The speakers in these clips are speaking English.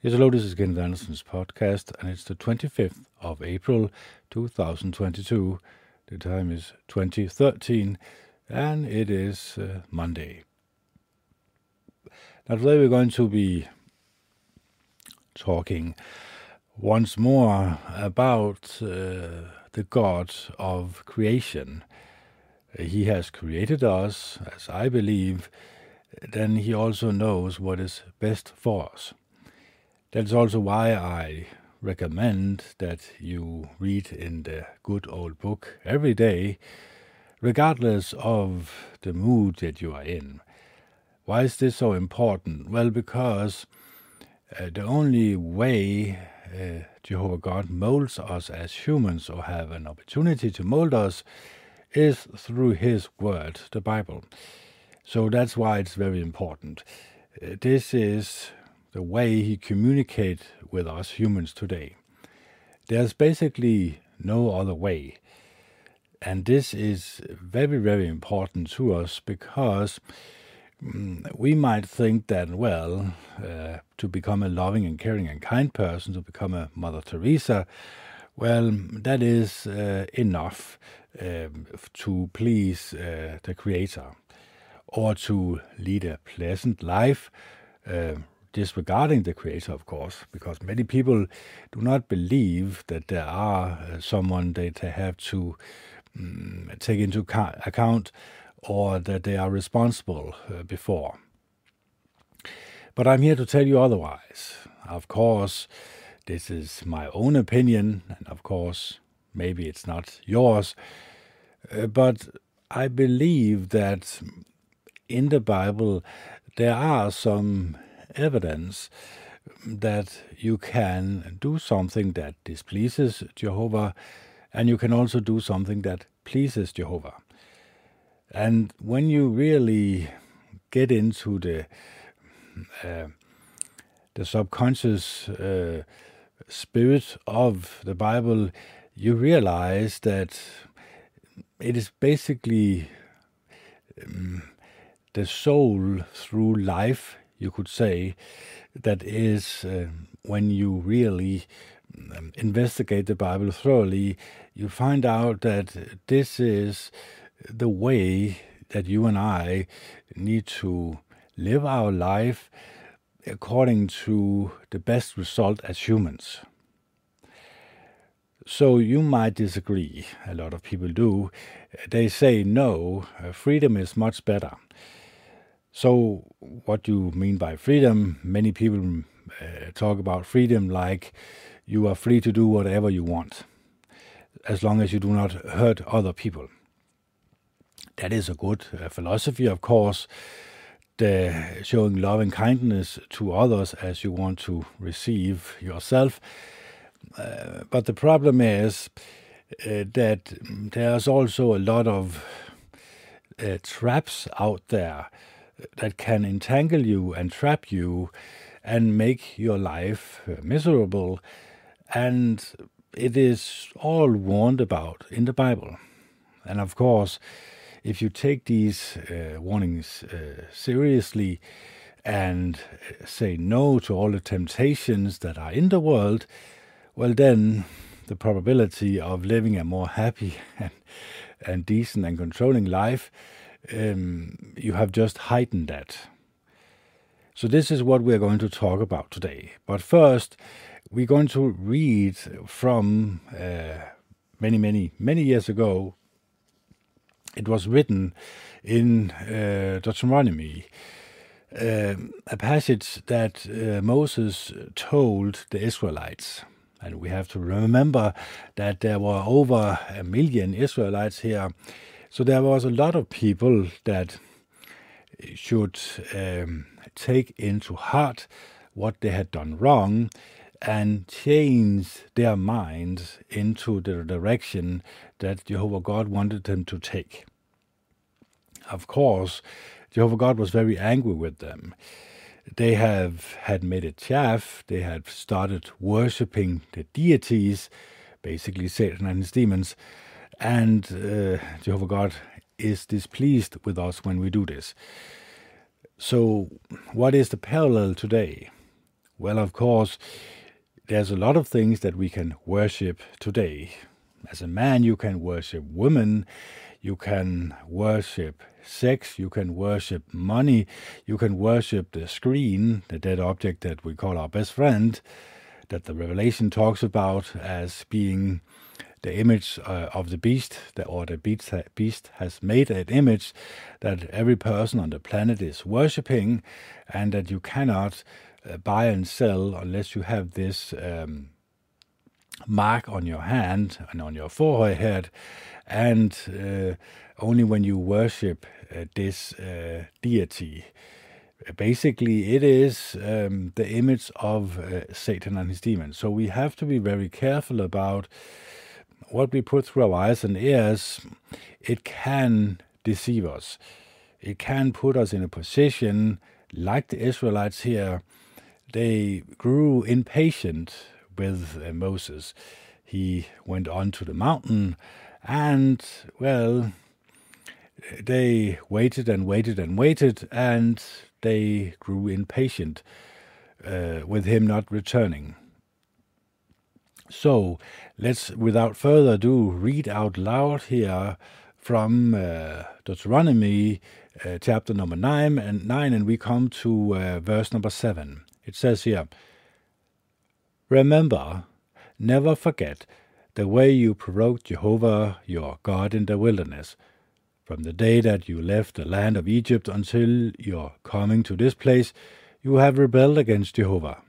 Yes, hello, this is Kenneth Anderson's podcast, and it's the 25th of April 2022. The time is 2013, and it is uh, Monday. Now, today we're going to be talking once more about uh, the God of creation. He has created us, as I believe, then He also knows what is best for us. That's also why I recommend that you read in the good old book every day, regardless of the mood that you are in. Why is this so important? Well, because uh, the only way uh, Jehovah God molds us as humans or have an opportunity to mold us is through His Word, the Bible. So that's why it's very important. Uh, this is the way he communicates with us humans today. There's basically no other way. And this is very, very important to us because um, we might think that, well, uh, to become a loving and caring and kind person, to become a Mother Teresa, well, that is uh, enough um, to please uh, the Creator or to lead a pleasant life, uh, disregarding the creator, of course, because many people do not believe that there are uh, someone they have to um, take into account or that they are responsible uh, before. But I'm here to tell you otherwise. Of course, this is my own opinion, and of course, maybe it's not yours. Uh, but I believe that in the Bible there are some evidence that you can do something that displeases Jehovah, and you can also do something that pleases Jehovah. And when you really get into the uh, the subconscious uh, spirit of the Bible, you realize that it is basically um, the soul through life you could say, that is uh, when you really um, investigate the Bible thoroughly, you find out that this is the way that you and I need to live our life according to the best result as humans. So you might disagree, a lot of people do. They say, no, freedom is much better. So, what do you mean by freedom? Many people uh, talk about freedom like you are free to do whatever you want, as long as you do not hurt other people. That is a good uh, philosophy, of course. The showing love and kindness to others as you want to receive yourself. Uh, but the problem is uh, that there's also a lot of uh, traps out there that can entangle you and trap you and make your life uh, miserable. And it is all warned about in the Bible. And of course, if you take these uh, warnings uh, seriously and uh, say no to all the temptations that are in the world, well, then the probability of living a more happy and, and decent and controlling life um, you have just heightened that. So, this is what we're going to talk about today. But first, we're going to read from uh, many, many, many years ago. It was written in uh, Deuteronomy, uh, a passage that uh, Moses told the Israelites. And we have to remember that there were over a million Israelites here so there was a lot of people that should um, take into heart what they had done wrong and change their minds into the direction that Jehovah God wanted them to take. Of course, Jehovah God was very angry with them. They have had made a chaff, they had started worshipping the deities, basically Satan and his demons, and uh, Jehovah God is displeased with us when we do this. So, what is the parallel today? Well, of course, there's a lot of things that we can worship today. As a man, you can worship women, you can worship sex, you can worship money, you can worship the screen, the dead object that we call our best friend, that the Revelation talks about as being the image uh, of the beast, or the beast, beast has made an image that every person on the planet is worshipping, and that you cannot uh, buy and sell unless you have this um, mark on your hand and on your forehead, and uh, only when you worship uh, this uh, deity. Basically, it is um, the image of uh, Satan and his demons. So we have to be very careful about what we put through our eyes and ears. It can deceive us. It can put us in a position like the Israelites here. They grew impatient with uh, Moses. He went on to the mountain, and, well, they waited and waited and waited, and they grew impatient uh, with him not returning. So let's, without further ado, read out loud here from uh, Deuteronomy uh, chapter number 9 and 9 and we come to uh, verse number 7. It says here, Remember, never forget the way you provoked Jehovah your God in the wilderness, from the day that you left the land of Egypt until your coming to this place, you have rebelled against Jehovah.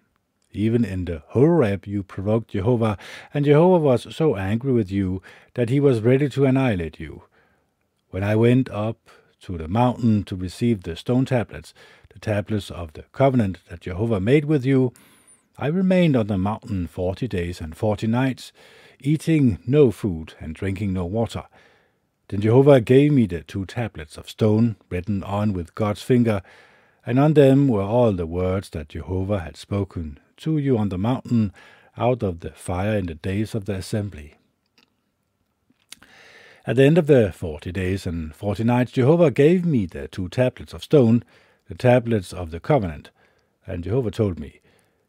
Even in the Horeb you provoked Jehovah, and Jehovah was so angry with you that he was ready to annihilate you. When I went up to the mountain to receive the stone tablets, the tablets of the covenant that Jehovah made with you, I remained on the mountain forty days and forty nights, eating no food and drinking no water. Then Jehovah gave me the two tablets of stone written on with God's finger, and on them were all the words that Jehovah had spoken to you on the mountain out of the fire in the days of the assembly. At the end of the forty days and forty nights, Jehovah gave me the two tablets of stone, the tablets of the covenant. And Jehovah told me,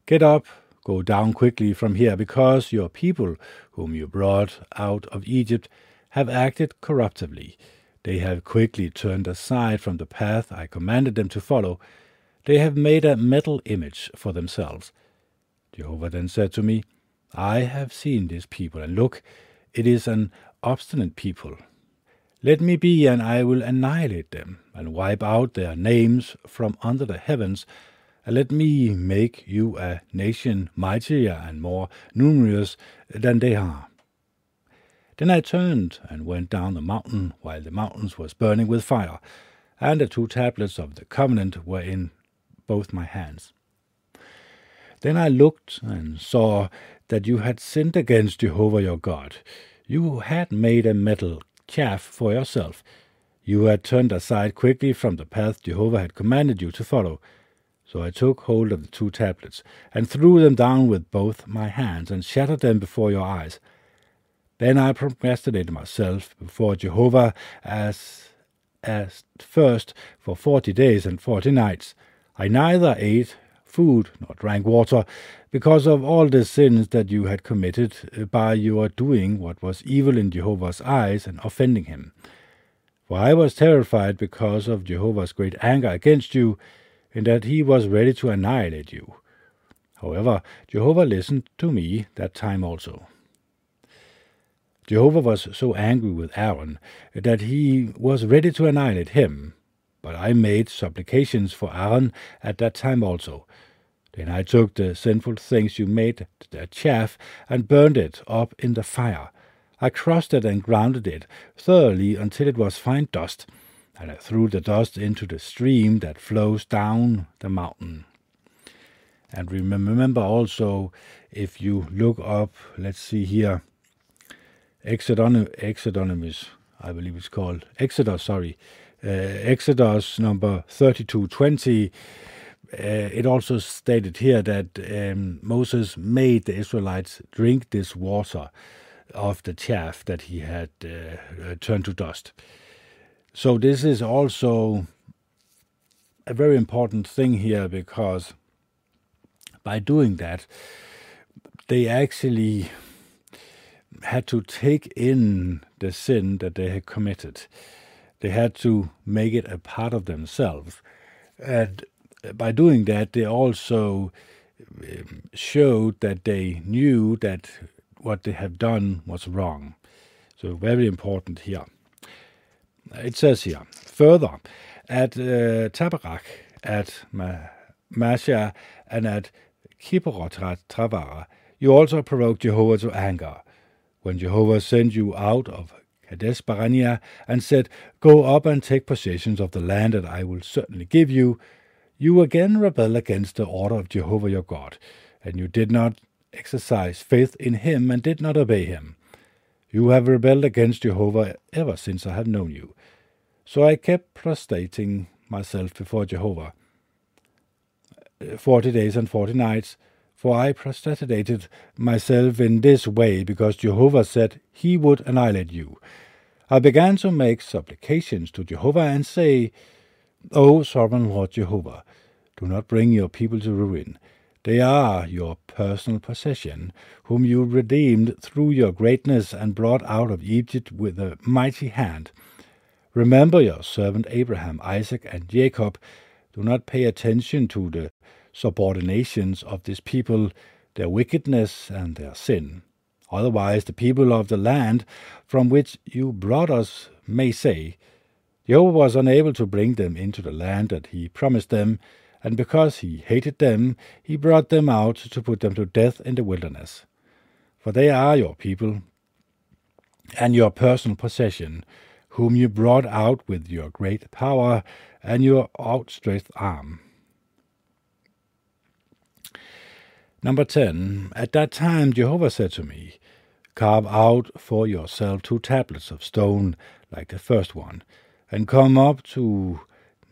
Get up, go down quickly from here, because your people, whom you brought out of Egypt, have acted corruptly. They have quickly turned aside from the path I commanded them to follow. They have made a metal image for themselves. Jehovah then said to me, I have seen this people, and look, it is an obstinate people. Let me be, and I will annihilate them, and wipe out their names from under the heavens, and let me make you a nation mightier and more numerous than they are. Then I turned and went down the mountain, while the mountains was burning with fire, and the two tablets of the covenant were in both my hands. Then I looked and saw that you had sinned against Jehovah your God. You had made a metal calf for yourself. You had turned aside quickly from the path Jehovah had commanded you to follow. So I took hold of the two tablets, and threw them down with both my hands, and shattered them before your eyes. Then I procrastinated myself before Jehovah as as first for forty days and forty nights. I neither ate food nor drank water, because of all the sins that you had committed uh, by your doing what was evil in Jehovah's eyes and offending him. For I was terrified because of Jehovah's great anger against you, in that he was ready to annihilate you. However, Jehovah listened to me that time also. Jehovah was so angry with Aaron that he was ready to annihilate him, but I made supplications for Aaron at that time also. Then I took the sinful things you made, the chaff, and burned it up in the fire. I crushed it and grounded it thoroughly until it was fine dust, and I threw the dust into the stream that flows down the mountain. And remember also, if you look up, let's see here, Exodus, I believe it's called, Exodus, sorry, Exodus number 3220, uh, it also stated here that um, Moses made the Israelites drink this water of the chaff that he had uh, uh, turned to dust. So, this is also a very important thing here because by doing that, they actually had to take in the sin that they had committed. They had to make it a part of themselves. And by doing that, they also um, showed that they knew that what they have done was wrong. So, very important here. It says here, further, at uh, Taberah, at Massah, and at Kibroth Travara, you also provoked Jehovah to anger. When Jehovah sent you out of Kadesh and said, Go up and take possession of the land that I will certainly give you, you again rebelled against the order of Jehovah your God, and you did not exercise faith in him and did not obey him. You have rebelled against Jehovah ever since I have known you. So I kept prostrating myself before Jehovah eh, forty days and forty nights, for I prostrated myself in this way because Jehovah said he would annihilate you. I began to make supplications to Jehovah and say, O sovereign Lord Jehovah, do not bring your people to ruin. They are your personal possession, whom you redeemed through your greatness and brought out of Egypt with a mighty hand. Remember your servant Abraham, Isaac, and Jacob. Do not pay attention to the subordinations of this people, their wickedness and their sin. Otherwise, the people of the land from which you brought us may say, Jehovah was unable to bring them into the land that he promised them, and because he hated them, he brought them out to put them to death in the wilderness. For they are your people and your personal possession, whom you brought out with your great power and your outstretched arm. Number 10. At that time Jehovah said to me, Carve out for yourself two tablets of stone like the first one, and come up to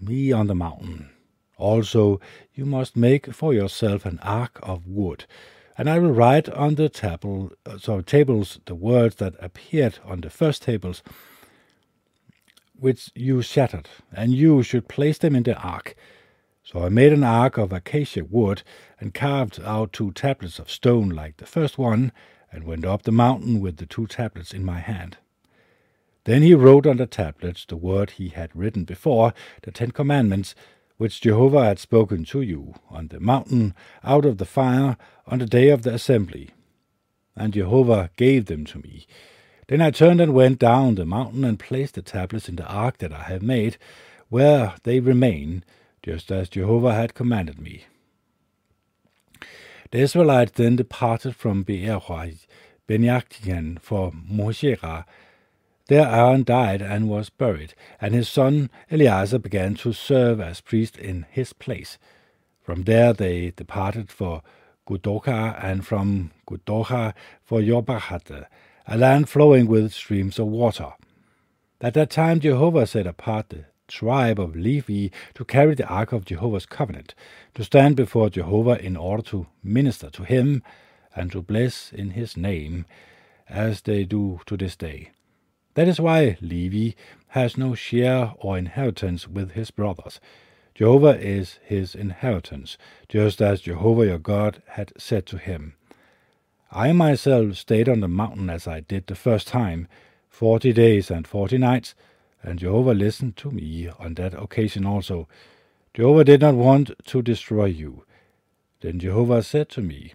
me on the mountain. Also, you must make for yourself an ark of wood, and I will write on the table, so tables the words that appeared on the first tables, which you shattered, and you should place them in the ark. So I made an ark of acacia wood, and carved out two tablets of stone like the first one, and went up the mountain with the two tablets in my hand. Then he wrote on the tablets the word he had written before, the Ten Commandments, which Jehovah had spoken to you on the mountain out of the fire on the day of the assembly. And Jehovah gave them to me. Then I turned and went down the mountain and placed the tablets in the ark that I had made, where they remain, just as Jehovah had commanded me. The Israelites then departed from Beer Benjactian for Moserah. There Aaron died and was buried, and his son Eleazar began to serve as priest in his place. From there they departed for Gudocha, and from Gudocha for Yobahate, a land flowing with streams of water. At that time Jehovah set apart the tribe of Levi to carry the ark of Jehovah's covenant, to stand before Jehovah in order to minister to him and to bless in his name, as they do to this day. That is why Levi has no share or inheritance with his brothers. Jehovah is his inheritance, just as Jehovah your God had said to him. I myself stayed on the mountain as I did the first time, forty days and forty nights, and Jehovah listened to me on that occasion also. Jehovah did not want to destroy you. Then Jehovah said to me,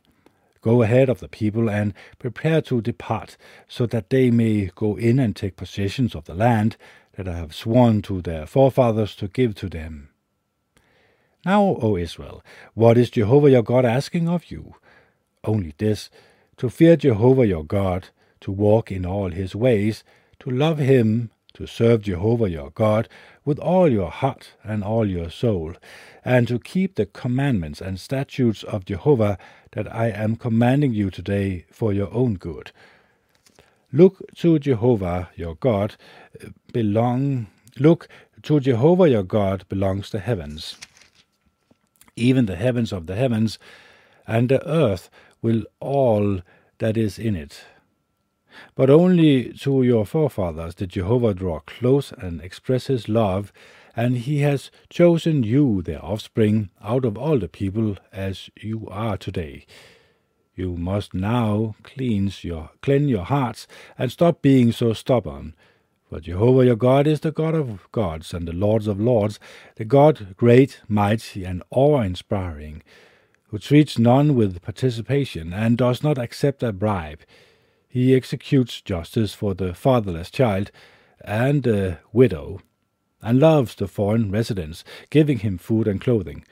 Go ahead of the people and prepare to depart, so that they may go in and take possession of the land that I have sworn to their forefathers to give to them. Now, O Israel, what is Jehovah your God asking of you? Only this, to fear Jehovah your God, to walk in all his ways, to love him to serve Jehovah your God with all your heart and all your soul, and to keep the commandments and statutes of Jehovah that I am commanding you today for your own good. Look to Jehovah your God eh, belong look to Jehovah your God belongs the heavens. Even the heavens of the heavens and the earth will all that is in it but only to your forefathers did Jehovah draw close and express his love, and he has chosen you, their offspring, out of all the people as you are today. You must now cleanse your, cleanse your hearts and stop being so stubborn. For Jehovah your God is the God of gods and the Lords of lords, the God great, mighty, and awe-inspiring, who treats none with participation and does not accept a bribe. He executes justice for the fatherless child and the widow, and loves the foreign residents, giving him food and clothing.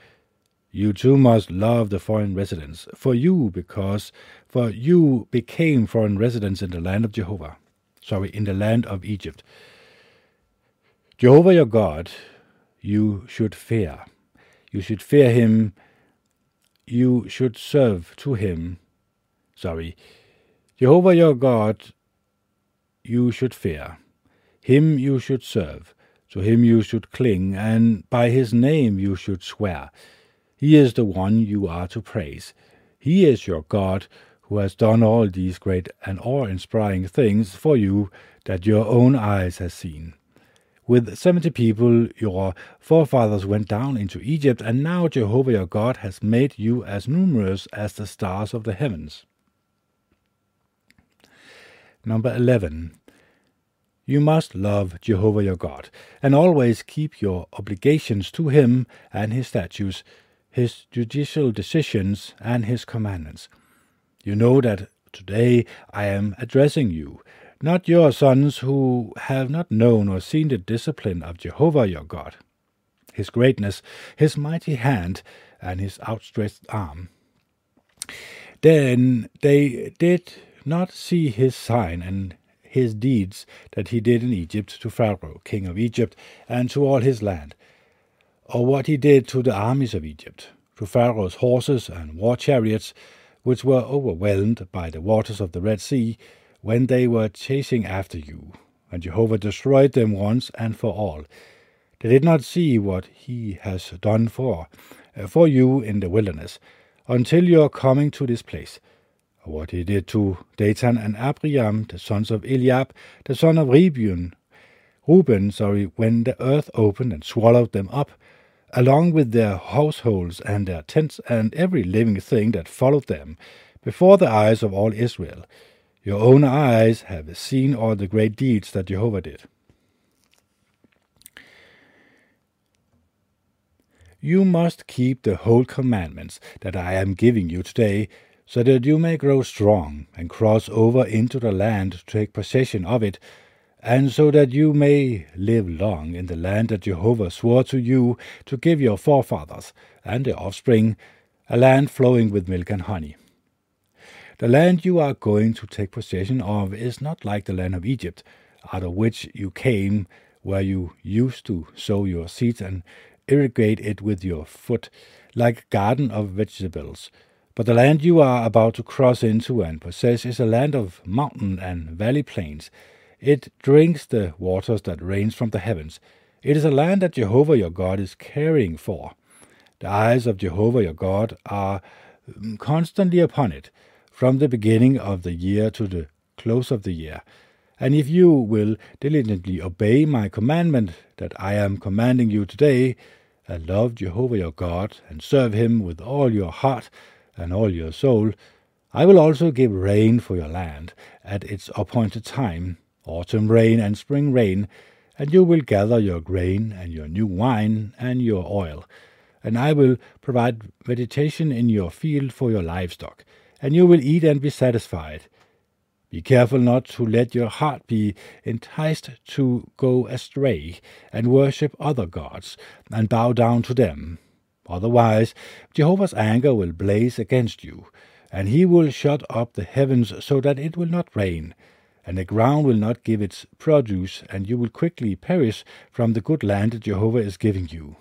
You too must love the foreign residents, for you because for you became foreign residents in the land of Jehovah. Sorry, in the land of Egypt. Jehovah your God, you should fear. You should fear him. You should serve to him. Sorry. Jehovah your God, you should fear. Him you should serve. To him you should cling, and by his name you should swear. He is the one you are to praise. He is your God, who has done all these great and awe-inspiring things for you that your own eyes have seen. With seventy people your forefathers went down into Egypt, and now Jehovah your God has made you as numerous as the stars of the heavens. Number 11. You must love Jehovah your God, and always keep your obligations to him and his statutes, his judicial decisions, and his commandments. You know that today I am addressing you, not your sons who have not known or seen the discipline of Jehovah your God, his greatness, his mighty hand, and his outstretched arm. Then they did not see his sign and his deeds that he did in Egypt to Pharaoh, king of Egypt, and to all his land, or what he did to the armies of Egypt, to Pharaoh's horses and war chariots, which were overwhelmed by the waters of the Red Sea when they were chasing after you, and Jehovah destroyed them once and for all. They did not see what he has done for, for you in the wilderness, until you are coming to this place. What he did to Dathan and Abiram, the sons of Eliab, the son of Reuben, Reuben, sorry, when the earth opened and swallowed them up, along with their households and their tents and every living thing that followed them, before the eyes of all Israel. Your own eyes have seen all the great deeds that Jehovah did. You must keep the whole commandments that I am giving you today, so that you may grow strong and cross over into the land to take possession of it, and so that you may live long in the land that Jehovah swore to you to give your forefathers and their offspring, a land flowing with milk and honey. The land you are going to take possession of is not like the land of Egypt, out of which you came, where you used to sow your seeds and irrigate it with your foot, like a garden of vegetables. But the land you are about to cross into and possess is a land of mountain and valley plains, it drinks the waters that rains from the heavens. It is a land that Jehovah your God is caring for. The eyes of Jehovah your God are mm, constantly upon it, from the beginning of the year to the close of the year. And if you will diligently obey my commandment that I am commanding you today, and love Jehovah your God, and serve him with all your heart and all your soul, I will also give rain for your land at its appointed time, autumn rain and spring rain, and you will gather your grain and your new wine and your oil. And I will provide vegetation in your field for your livestock, and you will eat and be satisfied. Be careful not to let your heart be enticed to go astray and worship other gods and bow down to them. Otherwise, Jehovah's anger will blaze against you, and he will shut up the heavens so that it will not rain, and the ground will not give its produce, and you will quickly perish from the good land that Jehovah is giving you.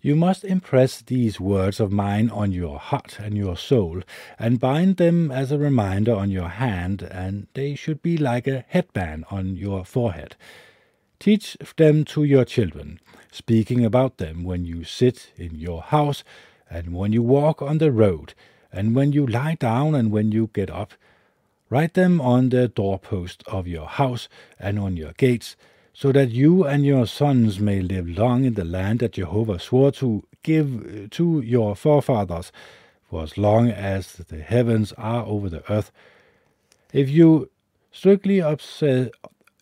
You must impress these words of mine on your heart and your soul, and bind them as a reminder on your hand, and they should be like a headband on your forehead. Teach them to your children, speaking about them when you sit in your house, and when you walk on the road, and when you lie down, and when you get up Write them on the doorpost of your house and on your gates, so that you and your sons may live long in the land that Jehovah swore to give to your forefathers, for as long as the heavens are over the earth. If you strictly observe,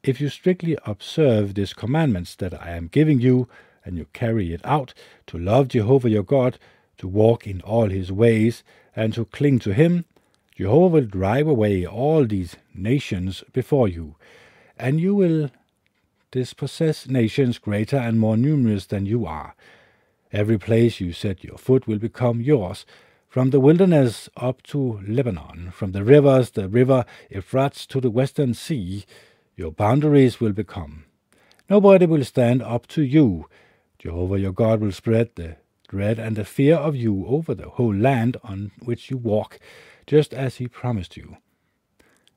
if you strictly observe these commandments that I am giving you, and you carry it out, to love Jehovah your God, to walk in all his ways, and to cling to him, Jehovah will drive away all these nations before you, and you will dispossess nations greater and more numerous than you are. Every place you set your foot will become yours, from the wilderness up to Lebanon, from the rivers, the river Euphrates to the western sea, your boundaries will become. Nobody will stand up to you. Jehovah your God will spread the dread and the fear of you over the whole land on which you walk, just as he promised you.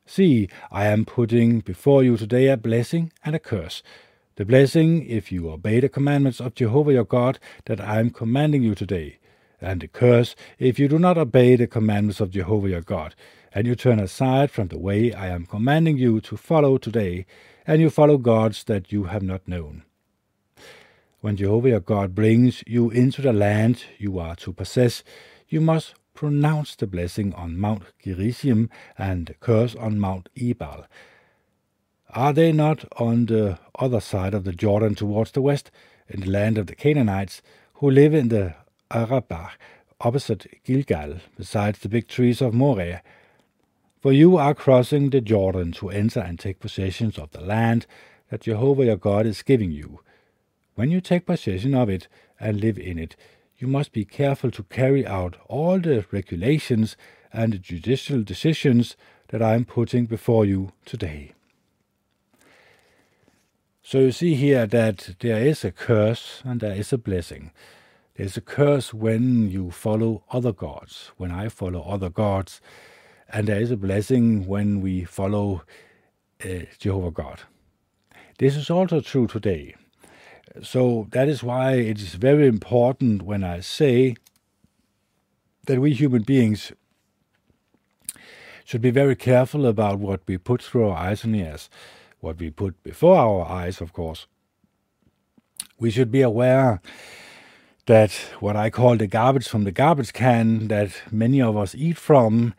See, I am putting before you today a blessing and a curse. The blessing, if you obey the commandments of Jehovah your God that I am commanding you today, and the curse, if you do not obey the commandments of Jehovah your God, and you turn aside from the way I am commanding you to follow today, and you follow gods that you have not known. When Jehovah your God brings you into the land you are to possess, you must pronounce the blessing on Mount Gerizim and the curse on Mount Ebal. Are they not on the other side of the Jordan towards the west, in the land of the Canaanites, who live in the Arabah, opposite Gilgal, besides the big trees of Moreh? For you are crossing the Jordan to enter and take possession of the land that Jehovah your God is giving you. When you take possession of it and live in it, you must be careful to carry out all the regulations and the judicial decisions that I am putting before you today. So you see here that there is a curse and there is a blessing. There's a curse when you follow other gods, when I follow other gods, and there is a blessing when we follow uh, Jehovah God. This is also true today. So that is why it is very important when I say that we human beings should be very careful about what we put through our eyes and ears, what we put before our eyes, of course. We should be aware that what I call the garbage from the garbage can that many of us eat from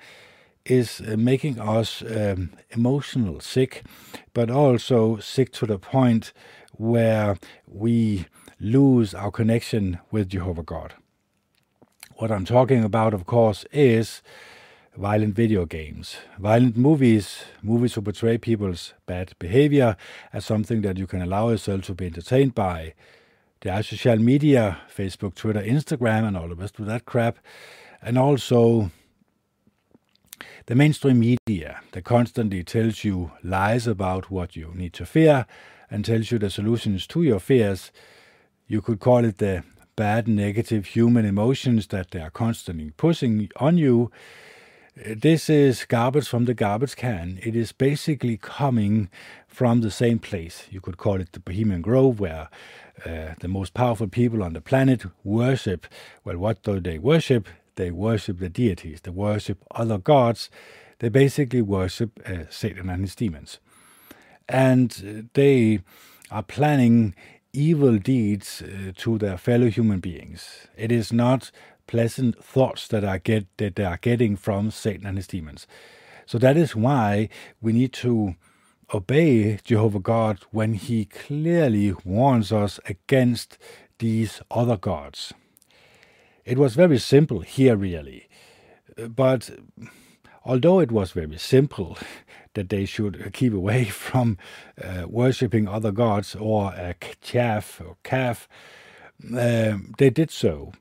is uh, making us um, emotional sick, but also sick to the point where we lose our connection with Jehovah God. What I'm talking about, of course, is violent video games, violent movies, movies who portray people's bad behavior as something that you can allow yourself to be entertained by. There are social media, Facebook, Twitter, Instagram, and all the rest of that crap. And also the mainstream media that constantly tells you lies about what you need to fear and tells you the solutions to your fears. You could call it the bad negative human emotions that they are constantly pushing on you. This is garbage from the garbage can. It is basically coming from the same place. You could call it the Bohemian Grove, where uh, the most powerful people on the planet worship. Well, what do they worship? They worship the deities, they worship other gods. They basically worship uh, Satan and his demons and they are planning evil deeds uh, to their fellow human beings. It is not pleasant thoughts that are get that they are getting from Satan and his demons. So that is why we need to obey Jehovah God when he clearly warns us against these other gods. It was very simple here really. But although it was very simple, that they should keep away from uh, worshipping other gods or a calf or calf, uh, they did so.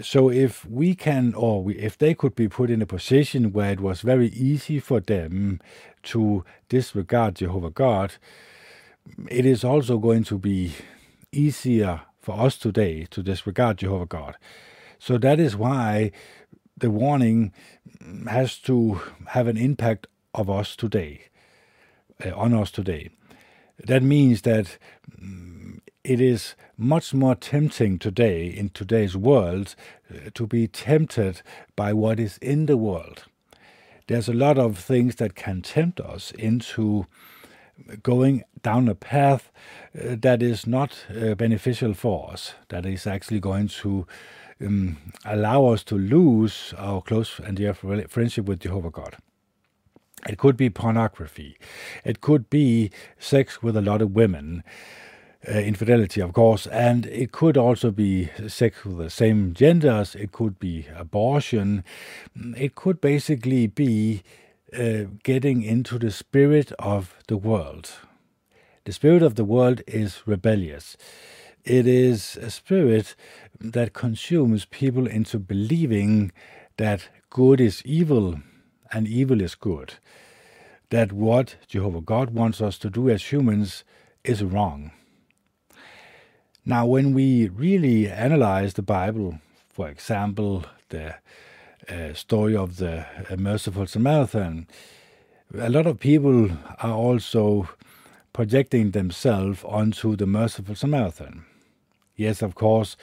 So if we can, or we, if they could be put in a position where it was very easy for them to disregard Jehovah God, it is also going to be easier for us today to disregard Jehovah God. So that is why the warning has to have an impact of us today, uh, on us today. That means that um, it is much more tempting today in today's world uh, to be tempted by what is in the world. There's a lot of things that can tempt us into going down a path uh, that is not uh, beneficial for us, that is actually going to um, allow us to lose our close and dear friendship with Jehovah God. It could be pornography. It could be sex with a lot of women. Uh, infidelity, of course, and it could also be sex with the same genders. It could be abortion. It could basically be uh, getting into the spirit of the world. The spirit of the world is rebellious. It is a spirit that consumes people into believing that good is evil and evil is good. That what Jehovah God wants us to do as humans is wrong. Now, when we really analyze the Bible, for example, the uh, story of the uh, merciful Samaritan, a lot of people are also projecting themselves onto the merciful Samaritan. Yes, of course,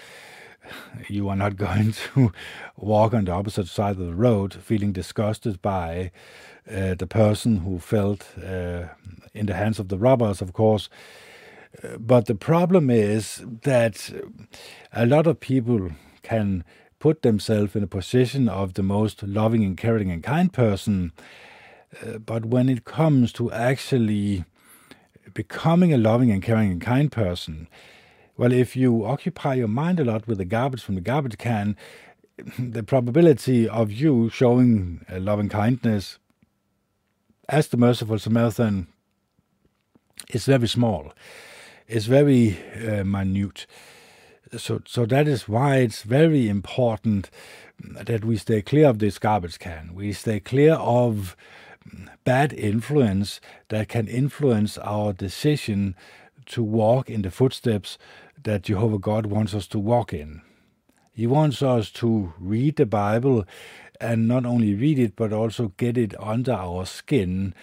you are not going to walk on the opposite side of the road feeling disgusted by uh, the person who felt uh, in the hands of the robbers, of course. Uh, but the problem is that a lot of people can put themselves in a position of the most loving and caring and kind person. Uh, but when it comes to actually becoming a loving and caring and kind person, well, if you occupy your mind a lot with the garbage from the garbage can, the probability of you showing loving kindness as the merciful Samaritan is very small. It's very uh, minute. So, so that is why it's very important that we stay clear of this garbage can. We stay clear of bad influence that can influence our decision to walk in the footsteps that Jehovah God wants us to walk in. He wants us to read the Bible and not only read it, but also get it under our skin.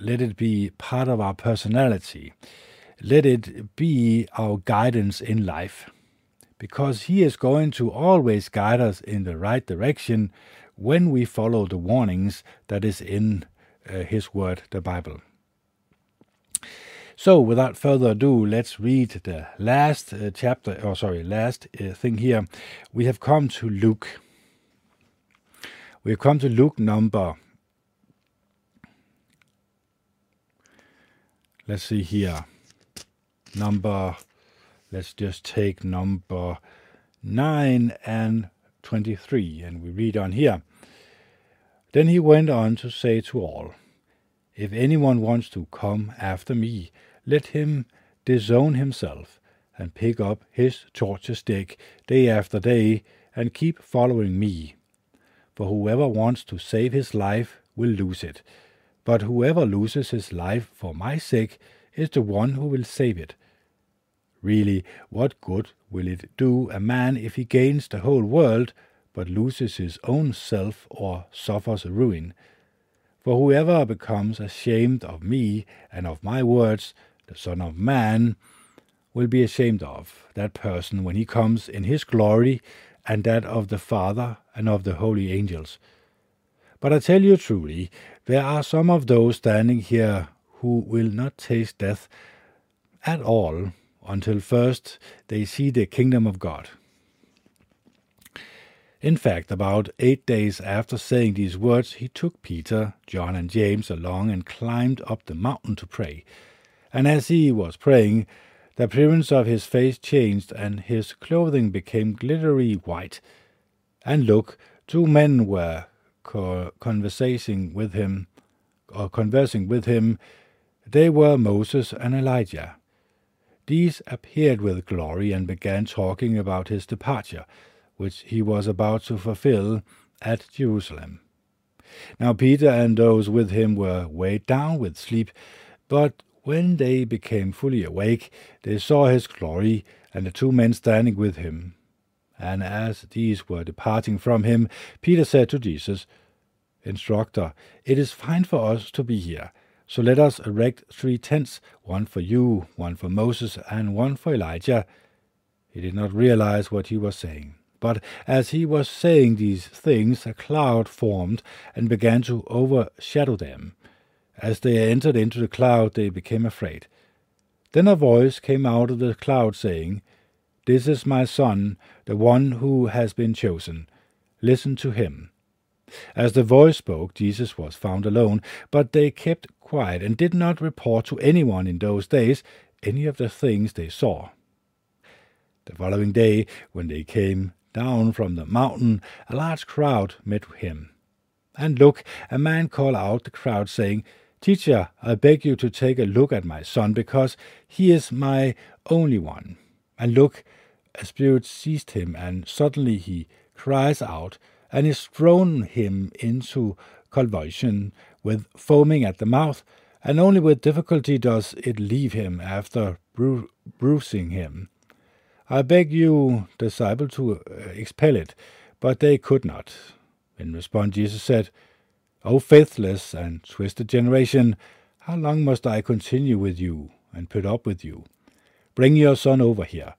Let it be part of our personality. Let it be our guidance in life. Because He is going to always guide us in the right direction when we follow the warnings that is in uh, His Word, the Bible. So, without further ado, let's read the last uh, chapter, or sorry, last uh, thing here. We have come to Luke. We have come to Luke number. Let's see here. Number, let's just take number 9 and 23, and we read on here. Then he went on to say to all, If anyone wants to come after me, let him disown himself and pick up his torture stick day after day and keep following me. For whoever wants to save his life will lose it, but whoever loses his life for my sake is the one who will save it. Really, what good will it do a man if he gains the whole world, but loses his own self or suffers ruin? For whoever becomes ashamed of me and of my words the Son of Man, will be ashamed of, that person, when he comes in his glory, and that of the Father and of the holy angels. But I tell you truly, there are some of those standing here who will not taste death at all until first they see the kingdom of God. In fact, about eight days after saying these words, he took Peter, John, and James along and climbed up the mountain to pray and as he was praying, the appearance of his face changed, and his clothing became glittery white. And look, two men were co- conversing with him, or conversing with him. They were Moses and Elijah. These appeared with glory and began talking about his departure, which he was about to fulfill at Jerusalem. Now Peter and those with him were weighed down with sleep, but when they became fully awake, they saw his glory and the two men standing with him. And as these were departing from him, Peter said to Jesus, Instructor, it is fine for us to be here. So let us erect three tents, one for you, one for Moses, and one for Elijah. He did not realize what he was saying. But as he was saying these things, a cloud formed and began to overshadow them As they entered into the cloud, they became afraid. Then a voice came out of the cloud saying, This is my son, the one who has been chosen. Listen to him. As the voice spoke, Jesus was found alone, but they kept quiet and did not report to anyone in those days any of the things they saw. The following day, when they came down from the mountain, a large crowd met him. And look, a man called out the crowd, saying, Teacher, I beg you to take a look at my son, because he is my only one. And look, a spirit seized him, and suddenly he cries out, and is thrown him into convulsion, with foaming at the mouth, and only with difficulty does it leave him after bru- bruising him. I beg you, disciple, to uh, expel it, but they could not. In response, Jesus said, O faithless and twisted generation, how long must I continue with you and put up with you? Bring your son over here.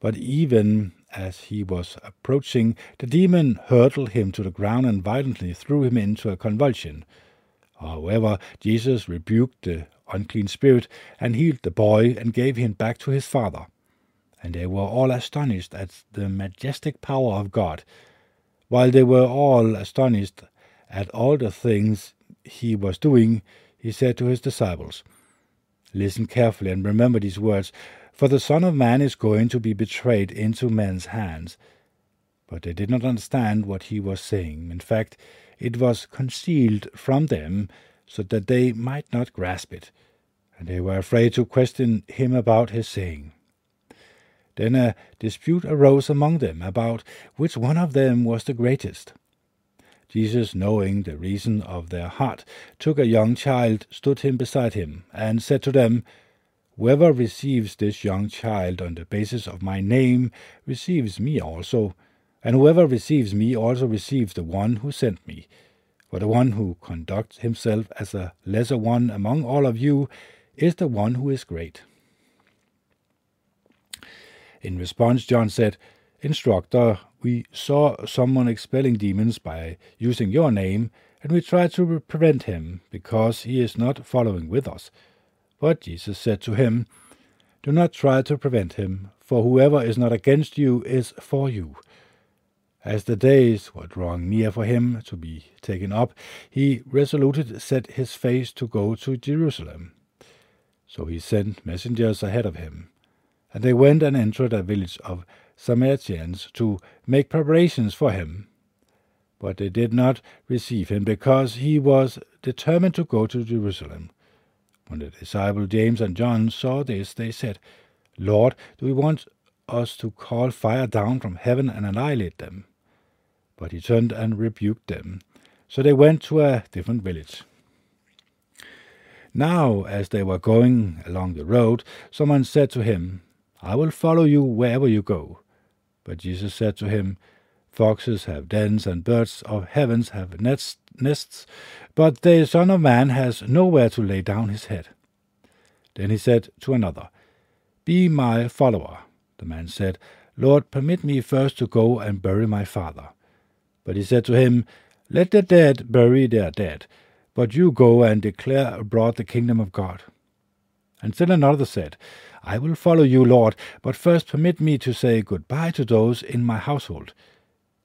But even as he was approaching, the demon hurtled him to the ground and violently threw him into a convulsion. However, Jesus rebuked the unclean spirit and healed the boy and gave him back to his father. And they were all astonished at the majestic power of God. While they were all astonished at all the things he was doing, he said to his disciples, Listen carefully and remember these words, for the Son of Man is going to be betrayed into men's hands. But they did not understand what he was saying. In fact, it was concealed from them so that they might not grasp it, and they were afraid to question him about his saying. Then a dispute arose among them about which one of them was the greatest. Jesus, knowing the reason of their heart, took a young child, stood him beside him, and said to them, Whoever receives this young child on the basis of my name receives me also, and whoever receives me also receives the one who sent me. For the one who conducts himself as a lesser one among all of you is the one who is great. In response, John said, Instructor, we saw someone expelling demons by using your name, and we tried to prevent him, because he is not following with us. But Jesus said to him, Do not try to prevent him, for whoever is not against you is for you. As the days were drawing near for him to be taken up, he resolutely set his face to go to Jerusalem. So he sent messengers ahead of him. And they went and entered a village of Samaritans to make preparations for him. But they did not receive him, because he was determined to go to Jerusalem. When the disciples James and John saw this, they said, Lord, do you want us to call fire down from heaven and annihilate them? But he turned and rebuked them. So they went to a different village. Now, as they were going along the road, someone said to him, I will follow you wherever you go. But Jesus said to him, Foxes have dens, and birds of heavens have nests, nests, but the Son of Man has nowhere to lay down his head. Then he said to another, Be my follower. The man said, Lord, permit me first to go and bury my father. But he said to him, Let the dead bury their dead, but you go and declare abroad the kingdom of God. And still another said, I will follow you, Lord, but first permit me to say good-bye to those in my household.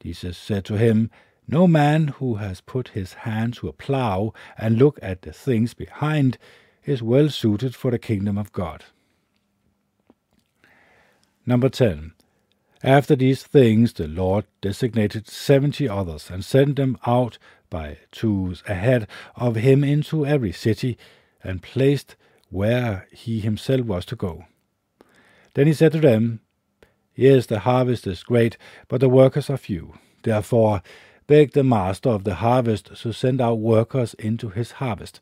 Jesus said to him, No man who has put his hand to a plough and look at the things behind is well suited for the kingdom of God. Number 10. After these things, the Lord designated seventy others and sent them out by twos ahead of him into every city and placed where he himself was to go. Then he said to them, Yes, the harvest is great, but the workers are few. Therefore, beg the master of the harvest to send out workers into his harvest.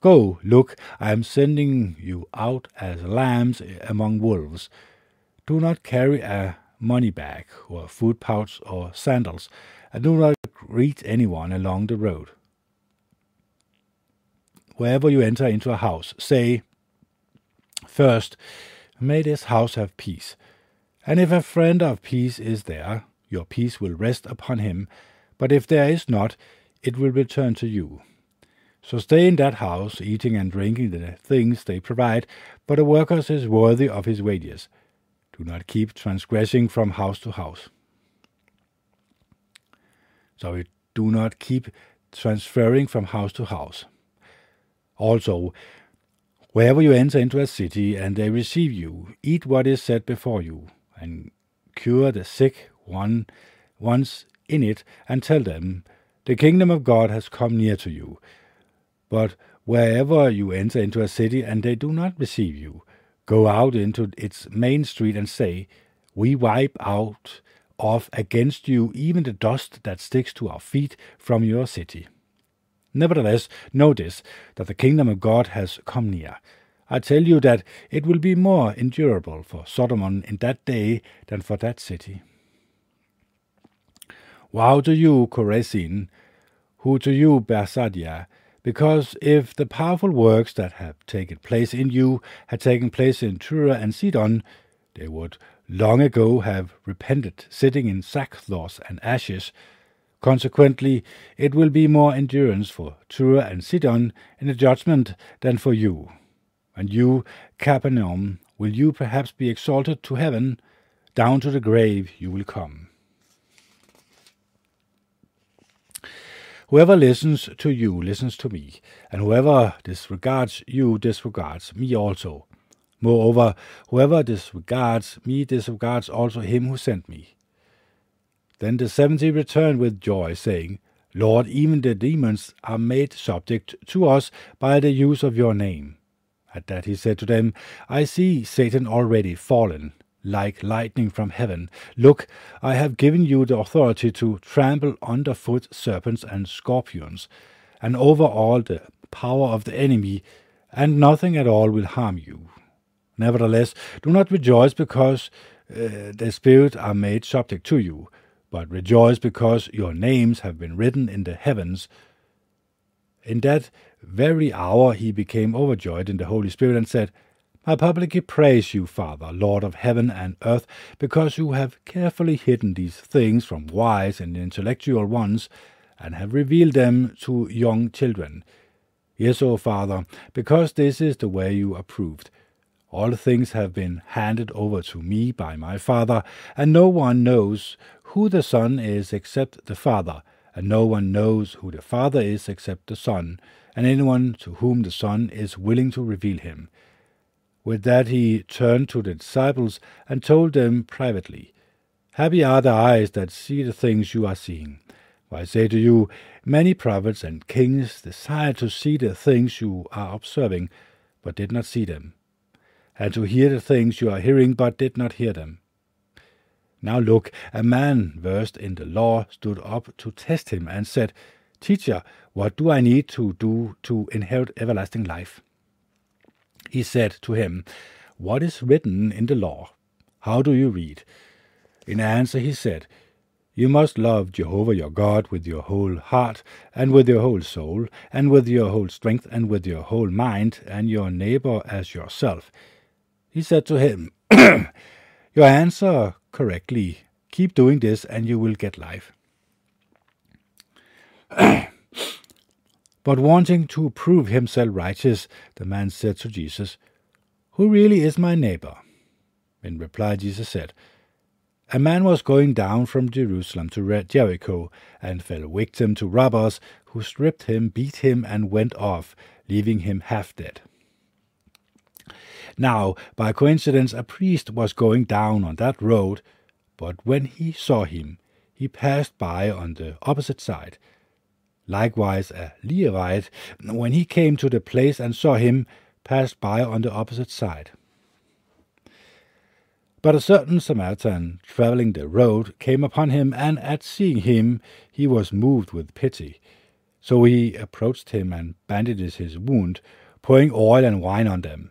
Go, look, I am sending you out as lambs among wolves. Do not carry a money bag, or food pouch, or sandals, and do not greet anyone along the road. Wherever you enter into a house, say, First, may this house have peace. And if a friend of peace is there, your peace will rest upon him, but if there is not, it will return to you. So stay in that house, eating and drinking the things they provide, but the worker is worthy of his wages. Do not keep transgressing from house to house. So we do not keep transferring from house to house. Also, wherever you enter into a city and they receive you, eat what is set before you, and cure the sick one once in it, and tell them, The kingdom of God has come near to you. But wherever you enter into a city and they do not receive you, go out into its main street and say, We wipe out off against you even the dust that sticks to our feet from your city. Nevertheless, notice that the kingdom of God has come near. I tell you that it will be more endurable for Sodom in that day than for that city. Woe to you, Chorazin! Who to you, Bethsaida! Because if the powerful works that have taken place in you had taken place in Tyre and Sidon, they would long ago have repented, sitting in sackcloth and ashes. Consequently, it will be more endurance for Tyre and Sidon in the judgment than for you. And you, Capernaum, will you perhaps be exalted to heaven? Down to the grave you will come. Whoever listens to you listens to me, and whoever disregards you disregards me also. Moreover, whoever disregards me disregards also him who sent me. Then the seventy returned with joy, saying, Lord, even the demons are made subject to us by the use of your name. At that he said to them, I see Satan already fallen, like lightning from heaven. Look, I have given you the authority to trample underfoot serpents and scorpions, and over all the power of the enemy, and nothing at all will harm you. Nevertheless, do not rejoice because uh, the spirits are made subject to you, but rejoice because your names have been written in the heavens. In that very hour he became overjoyed in the Holy Spirit and said, I publicly praise you, Father, Lord of heaven and earth, because you have carefully hidden these things from wise and intellectual ones, and have revealed them to young children. Yes, O Father, because this is the way you approved. All things have been handed over to me by my Father, and no one knows who the Son is except the Father, and no one knows who the Father is except the Son, and anyone to whom the Son is willing to reveal him. With that he turned to the disciples and told them privately, Happy are the eyes that see the things you are seeing. For I say to you, many prophets and kings desired to see the things you are observing, but did not see them and to hear the things you are hearing, but did not hear them. Now look, a man versed in the law stood up to test him and said, Teacher, what do I need to do to inherit everlasting life? He said to him, What is written in the law? How do you read? In answer he said, You must love Jehovah your God with your whole heart, and with your whole soul, and with your whole strength, and with your whole mind, and your neighbor as yourself. He said to him, Your answer correctly. Keep doing this and you will get life. but wanting to prove himself righteous, the man said to Jesus, Who really is my neighbor? In reply, Jesus said, A man was going down from Jerusalem to Jericho and fell victim to robbers who stripped him, beat him, and went off, leaving him half dead. Now, by coincidence, a priest was going down on that road, but when he saw him, he passed by on the opposite side. Likewise, a Levite, when he came to the place and saw him, passed by on the opposite side. But a certain Samaritan, travelling the road, came upon him, and at seeing him he was moved with pity. So he approached him and bandaged his wound, pouring oil and wine on them.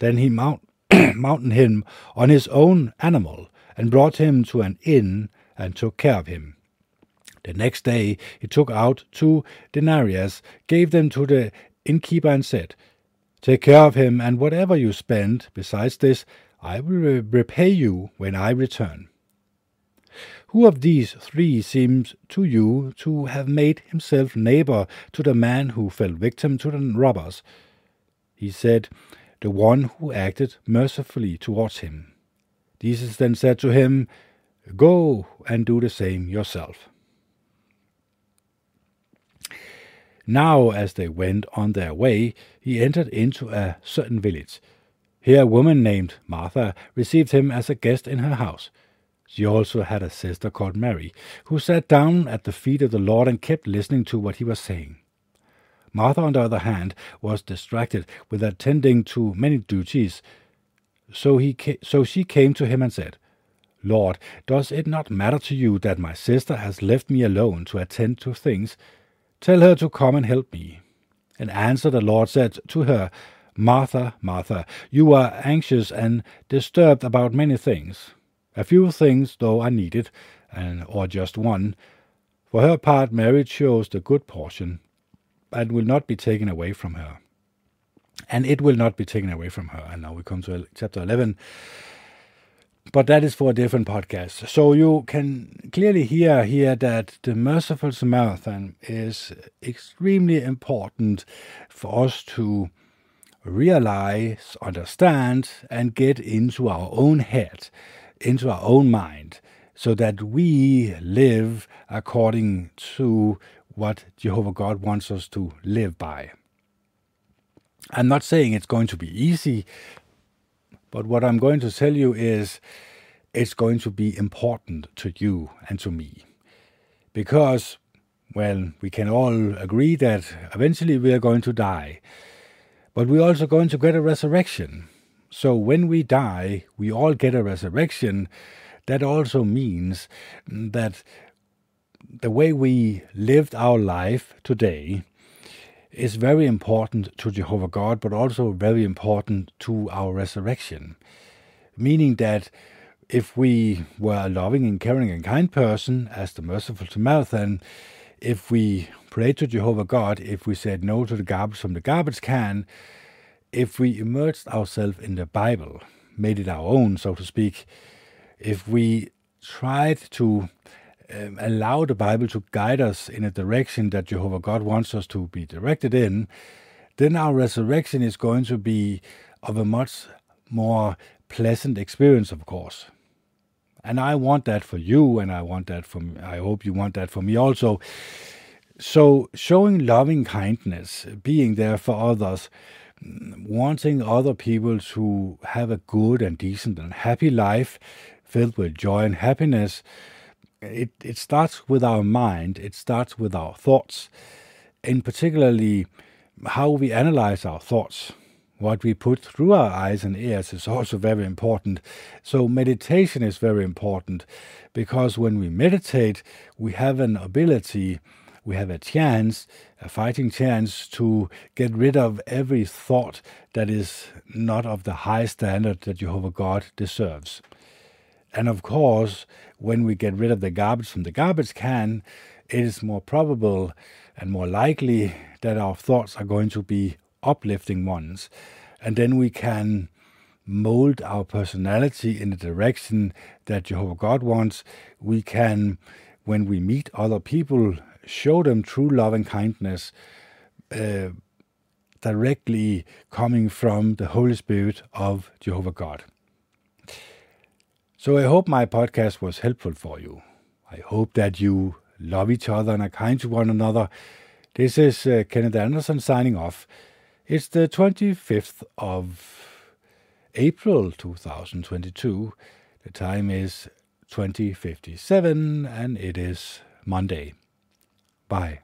Then he mount, mounted him on his own animal, and brought him to an inn, and took care of him. The next day he took out two denarius, gave them to the innkeeper, and said, Take care of him, and whatever you spend besides this, I will repay you when I return. Who of these three seems to you to have made himself neighbor to the man who fell victim to the robbers? He said, The one who acted mercifully towards him. Jesus then said to him, Go and do the same yourself. Now, as they went on their way, he entered into a certain village. Here, a woman named Martha received him as a guest in her house. She also had a sister called Mary, who sat down at the feet of the Lord and kept listening to what he was saying. Martha, on the other hand, was distracted with attending to many duties. So, he ca- so she came to him and said, Lord, does it not matter to you that my sister has left me alone to attend to things? Tell her to come and help me. In answer, the Lord said to her, Martha, Martha, you are anxious and disturbed about many things. A few things, though, are needed, and or just one. For her part, Mary chose the good portion, and will not be taken away from her. And it will not be taken away from her. And now we come to chapter 11 but that is for a different podcast. So you can clearly hear here that the merciful Samaritan is extremely important for us to realize, understand, and get into our own head, into our own mind, so that we live according to what Jehovah God wants us to live by. I'm not saying it's going to be easy, but what I'm going to tell you is it's going to be important to you and to me. Because, well, we can all agree that eventually we are going to die. But we're also going to get a resurrection. So when we die, we all get a resurrection. That also means that the way we lived our life today is very important to Jehovah God, but also very important to our resurrection. Meaning that if we were a loving and caring and kind person, as the merciful Samaritan, if we prayed to Jehovah God, if we said no to the garbage from the garbage can, if we immersed ourselves in the Bible, made it our own, so to speak, if we tried to um, allow the Bible to guide us in a direction that Jehovah God wants us to be directed in, then our resurrection is going to be of a much more pleasant experience, of course. And I want that for you, and I want that for me. I hope you want that for me also. So, showing loving kindness, being there for others, wanting other people to have a good and decent and happy life filled with joy and happiness, it, it starts with our mind, it starts with our thoughts, and particularly how we analyze our thoughts. What we put through our eyes and ears is also very important. So, meditation is very important because when we meditate, we have an ability, we have a chance, a fighting chance to get rid of every thought that is not of the high standard that Jehovah God deserves. And of course, when we get rid of the garbage from the garbage can, it is more probable and more likely that our thoughts are going to be uplifting ones. And then we can mold our personality in the direction that Jehovah God wants. We can, when we meet other people, show them true love and kindness uh, directly coming from the Holy Spirit of Jehovah God. So I hope my podcast was helpful for you. I hope that you love each other and are kind to one another. This is uh, Kenneth Anderson signing off. It's the 25th of April 2022. The time is 2057 and it is Monday. Bye.